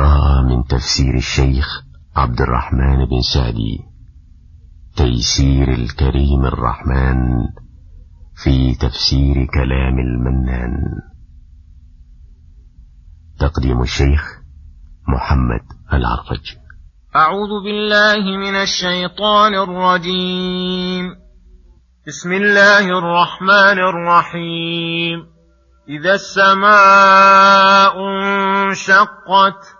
نقرأ من تفسير الشيخ عبد الرحمن بن سعدي تيسير الكريم الرحمن في تفسير كلام المنان. تقديم الشيخ محمد العرفج. أعوذ بالله من الشيطان الرجيم. بسم الله الرحمن الرحيم. إذا السماء انشقت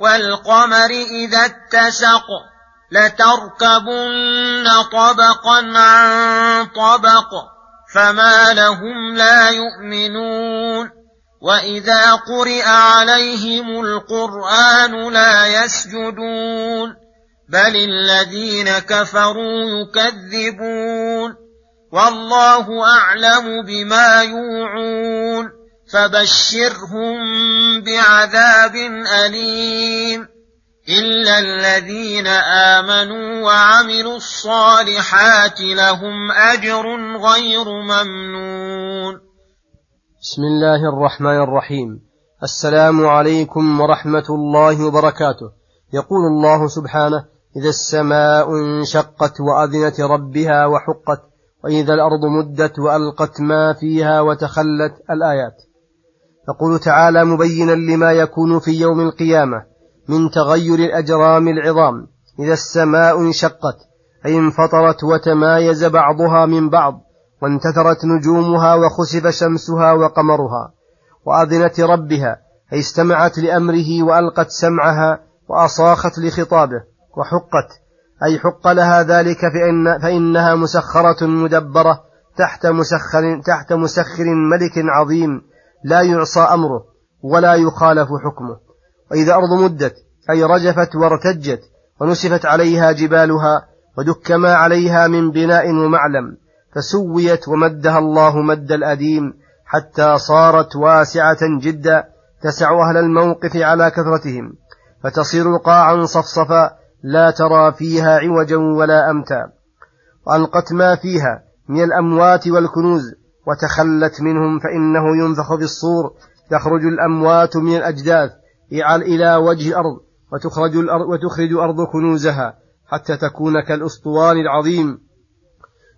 والقمر إذا اتسق لتركبن طبقا عن طبق فما لهم لا يؤمنون. وإذا قرئ عليهم القرآن لا يسجدون. بل الذين كفروا يكذبون. والله أعلم بما يوعون. فبشرهم بعذاب أليم إلا الذين آمنوا وعملوا الصالحات لهم أجر غير ممنون. بسم الله الرحمن الرحيم. السلام عليكم ورحمة الله وبركاته. يقول الله سبحانه إذا السماء انشقت وأذنت ربها وحقت وإذا الأرض مدت وألقت ما فيها وتخلت الآيات. يقول تعالى مبينا لما يكون في يوم القيامة من تغير الأجرام العظام إذا السماء انشقت أي انفطرت وتمايز بعضها من بعض وانتثرت نجومها وخسف شمسها وقمرها وأذنت ربها أي استمعت لأمره وألقت سمعها وأصاخت لخطابه وحقت أي حق لها ذلك فإن فإنها مسخرة مدبرة تحت مسخر تحت مسخر ملك عظيم لا يعصى أمره ولا يخالف حكمه. وإذا أرض مدت أي رجفت وارتجت ونسفت عليها جبالها ودك ما عليها من بناء ومعلم فسويت ومدها الله مد الأديم حتى صارت واسعة جدا تسع أهل الموقف على كثرتهم فتصير قاعا صفصفا لا ترى فيها عوجا ولا أمتا. وألقت ما فيها من الأموات والكنوز وتخلت منهم فإنه ينفخ في الصور تخرج الأموات من الأجداث إلى وجه الأرض وتخرج الأرض, وتخرج الأرض كنوزها حتى تكون كالأسطوان العظيم.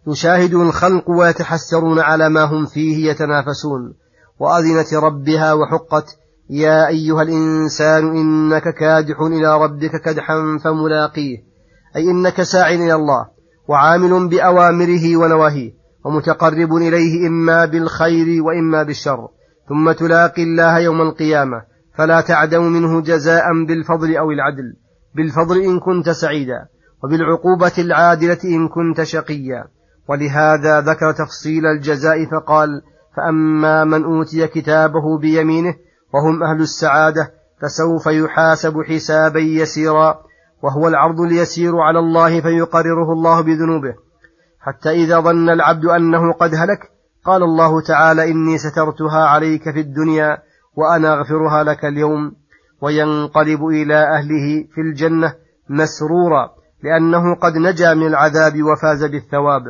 يشاهد الخلق ويتحسرون على ما هم فيه يتنافسون. وأذنت ربها وحقت يا أيها الإنسان إنك كادح إلى ربك كدحا فملاقيه. أي إنك ساع إلى الله وعامل بأوامره ونواهيه. ومتقرب إليه إما بالخير وإما بالشر. ثم تلاقي الله يوم القيامة. فلا تعدم منه جزاء بالفضل أو العدل. بالفضل إن كنت سعيدا. وبالعقوبة العادلة إن كنت شقيا. ولهذا ذكر تفصيل الجزاء فقال فأما من أوتي كتابه بيمينه وهم أهل السعادة فسوف يحاسب حسابا يسيرا. وهو العرض اليسير على الله فيقرره الله بذنوبه. حتى إذا ظن العبد أنه قد هلك قال الله تعالى إني سترتها عليك في الدنيا وأنا أغفرها لك اليوم وينقلب إلى أهله في الجنة مسرورا لأنه قد نجا من العذاب وفاز بالثواب.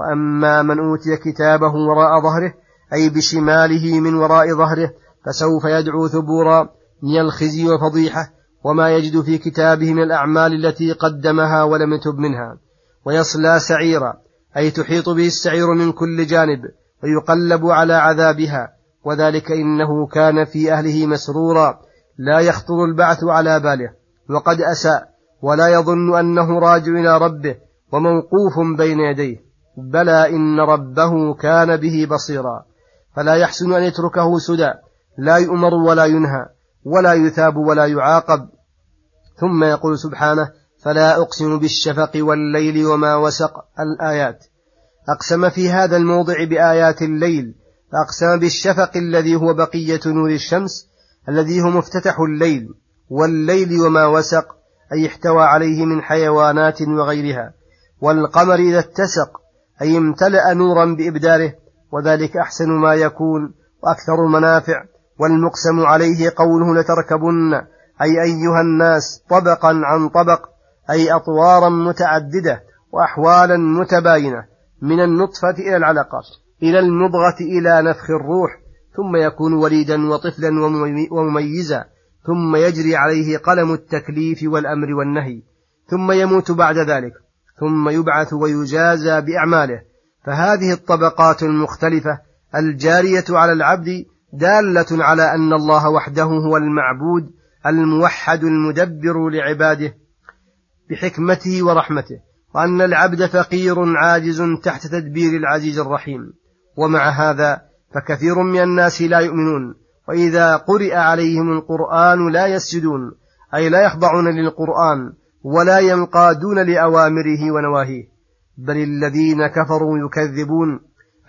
وأما من أوتي كتابه وراء ظهره أي بشماله من وراء ظهره فسوف يدعو ثبورا من الخزي والفضيحة وما يجد في كتابه من الأعمال التي قدمها ولم يتب منها. ويصلى سعيرا. أي تحيط به السعير من كل جانب ويقلب على عذابها. وذلك إنه كان في أهله مسرورا. لا يخطر البعث على باله. وقد أساء. ولا يظن أنه راجع إلى ربه. وموقوف بين يديه. بلى إن ربه كان به بصيرا. فلا يحسن أن يتركه سدى. لا يؤمر ولا ينهى. ولا يثاب ولا يعاقب. ثم يقول سبحانه فلا أقسم بالشفق والليل وما وسق الآيات. أقسم في هذا الموضع بآيات الليل فأقسم بالشفق الذي هو بقية نور الشمس الذي هو مفتتح الليل والليل وما وسق أي احتوى عليه من حيوانات وغيرها. والقمر إذا اتسق أي امتلأ نورا بإبداره وذلك أحسن ما يكون وأكثر المنافع. والمقسم عليه قوله لتركبن أي أيها الناس طبقا عن طبق أي أطوارا متعددة وأحوالا متباينة من النطفة إلى العلقة إلى المضغة إلى نفخ الروح ثم يكون وليدا وطفلا ومميزا ثم يجري عليه قلم التكليف والأمر والنهي ثم يموت بعد ذلك ثم يبعث ويجازى بأعماله. فهذه الطبقات المختلفة الجارية على العبد دالة على أن الله وحده هو المعبود الموحد المدبر لعباده بحكمته ورحمته وأن العبد فقير عاجز تحت تدبير العزيز الرحيم. ومع هذا فكثير من الناس لا يؤمنون وإذا قرئ عليهم القرآن لا يسجدون أي لا يخضعون للقرآن ولا ينقادون لأوامره ونواهيه. بل الذين كفروا يكذبون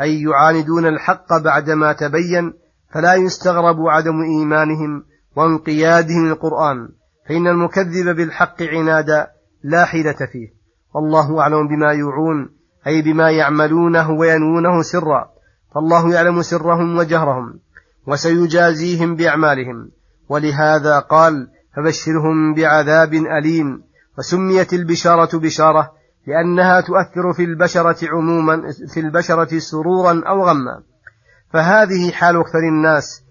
أي يعاندون الحق بعدما تبين فلا يستغرب عدم إيمانهم وانقيادهم للقرآن فإن المكذب بالحق عنادا لا حيلة فيه. والله أعلم بما يوعون أي بما يعملونه وينوونه سرا. فالله يعلم سرهم وجهرهم وسيجازيهم بأعمالهم. ولهذا قال فبشرهم بعذاب أليم. وسميت البشارة بشارة لأنها تؤثر في البشرة عموما في البشرة سرورا أو غما. فهذه حال أكثر الناس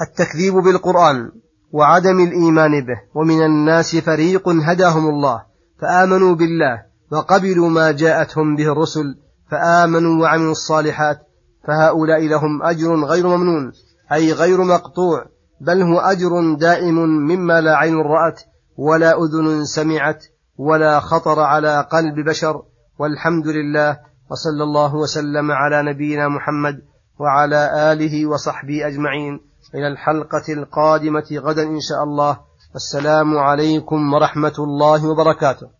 التكذيب بالقرآن. وعدم الإيمان به ومن الناس فريق هداهم الله فآمنوا بالله وقبلوا ما جاءتهم به الرسل فآمنوا وعملوا الصالحات فهؤلاء لهم أجر غير ممنون أي غير مقطوع بل هو أجر دائم مما لا عين رأت ولا أذن سمعت ولا خطر على قلب بشر والحمد لله وصلى الله وسلم على نبينا محمد وعلى آله وصحبه أجمعين. إلى الحلقة القادمة غدا إن شاء الله. السلام عليكم ورحمة الله وبركاته.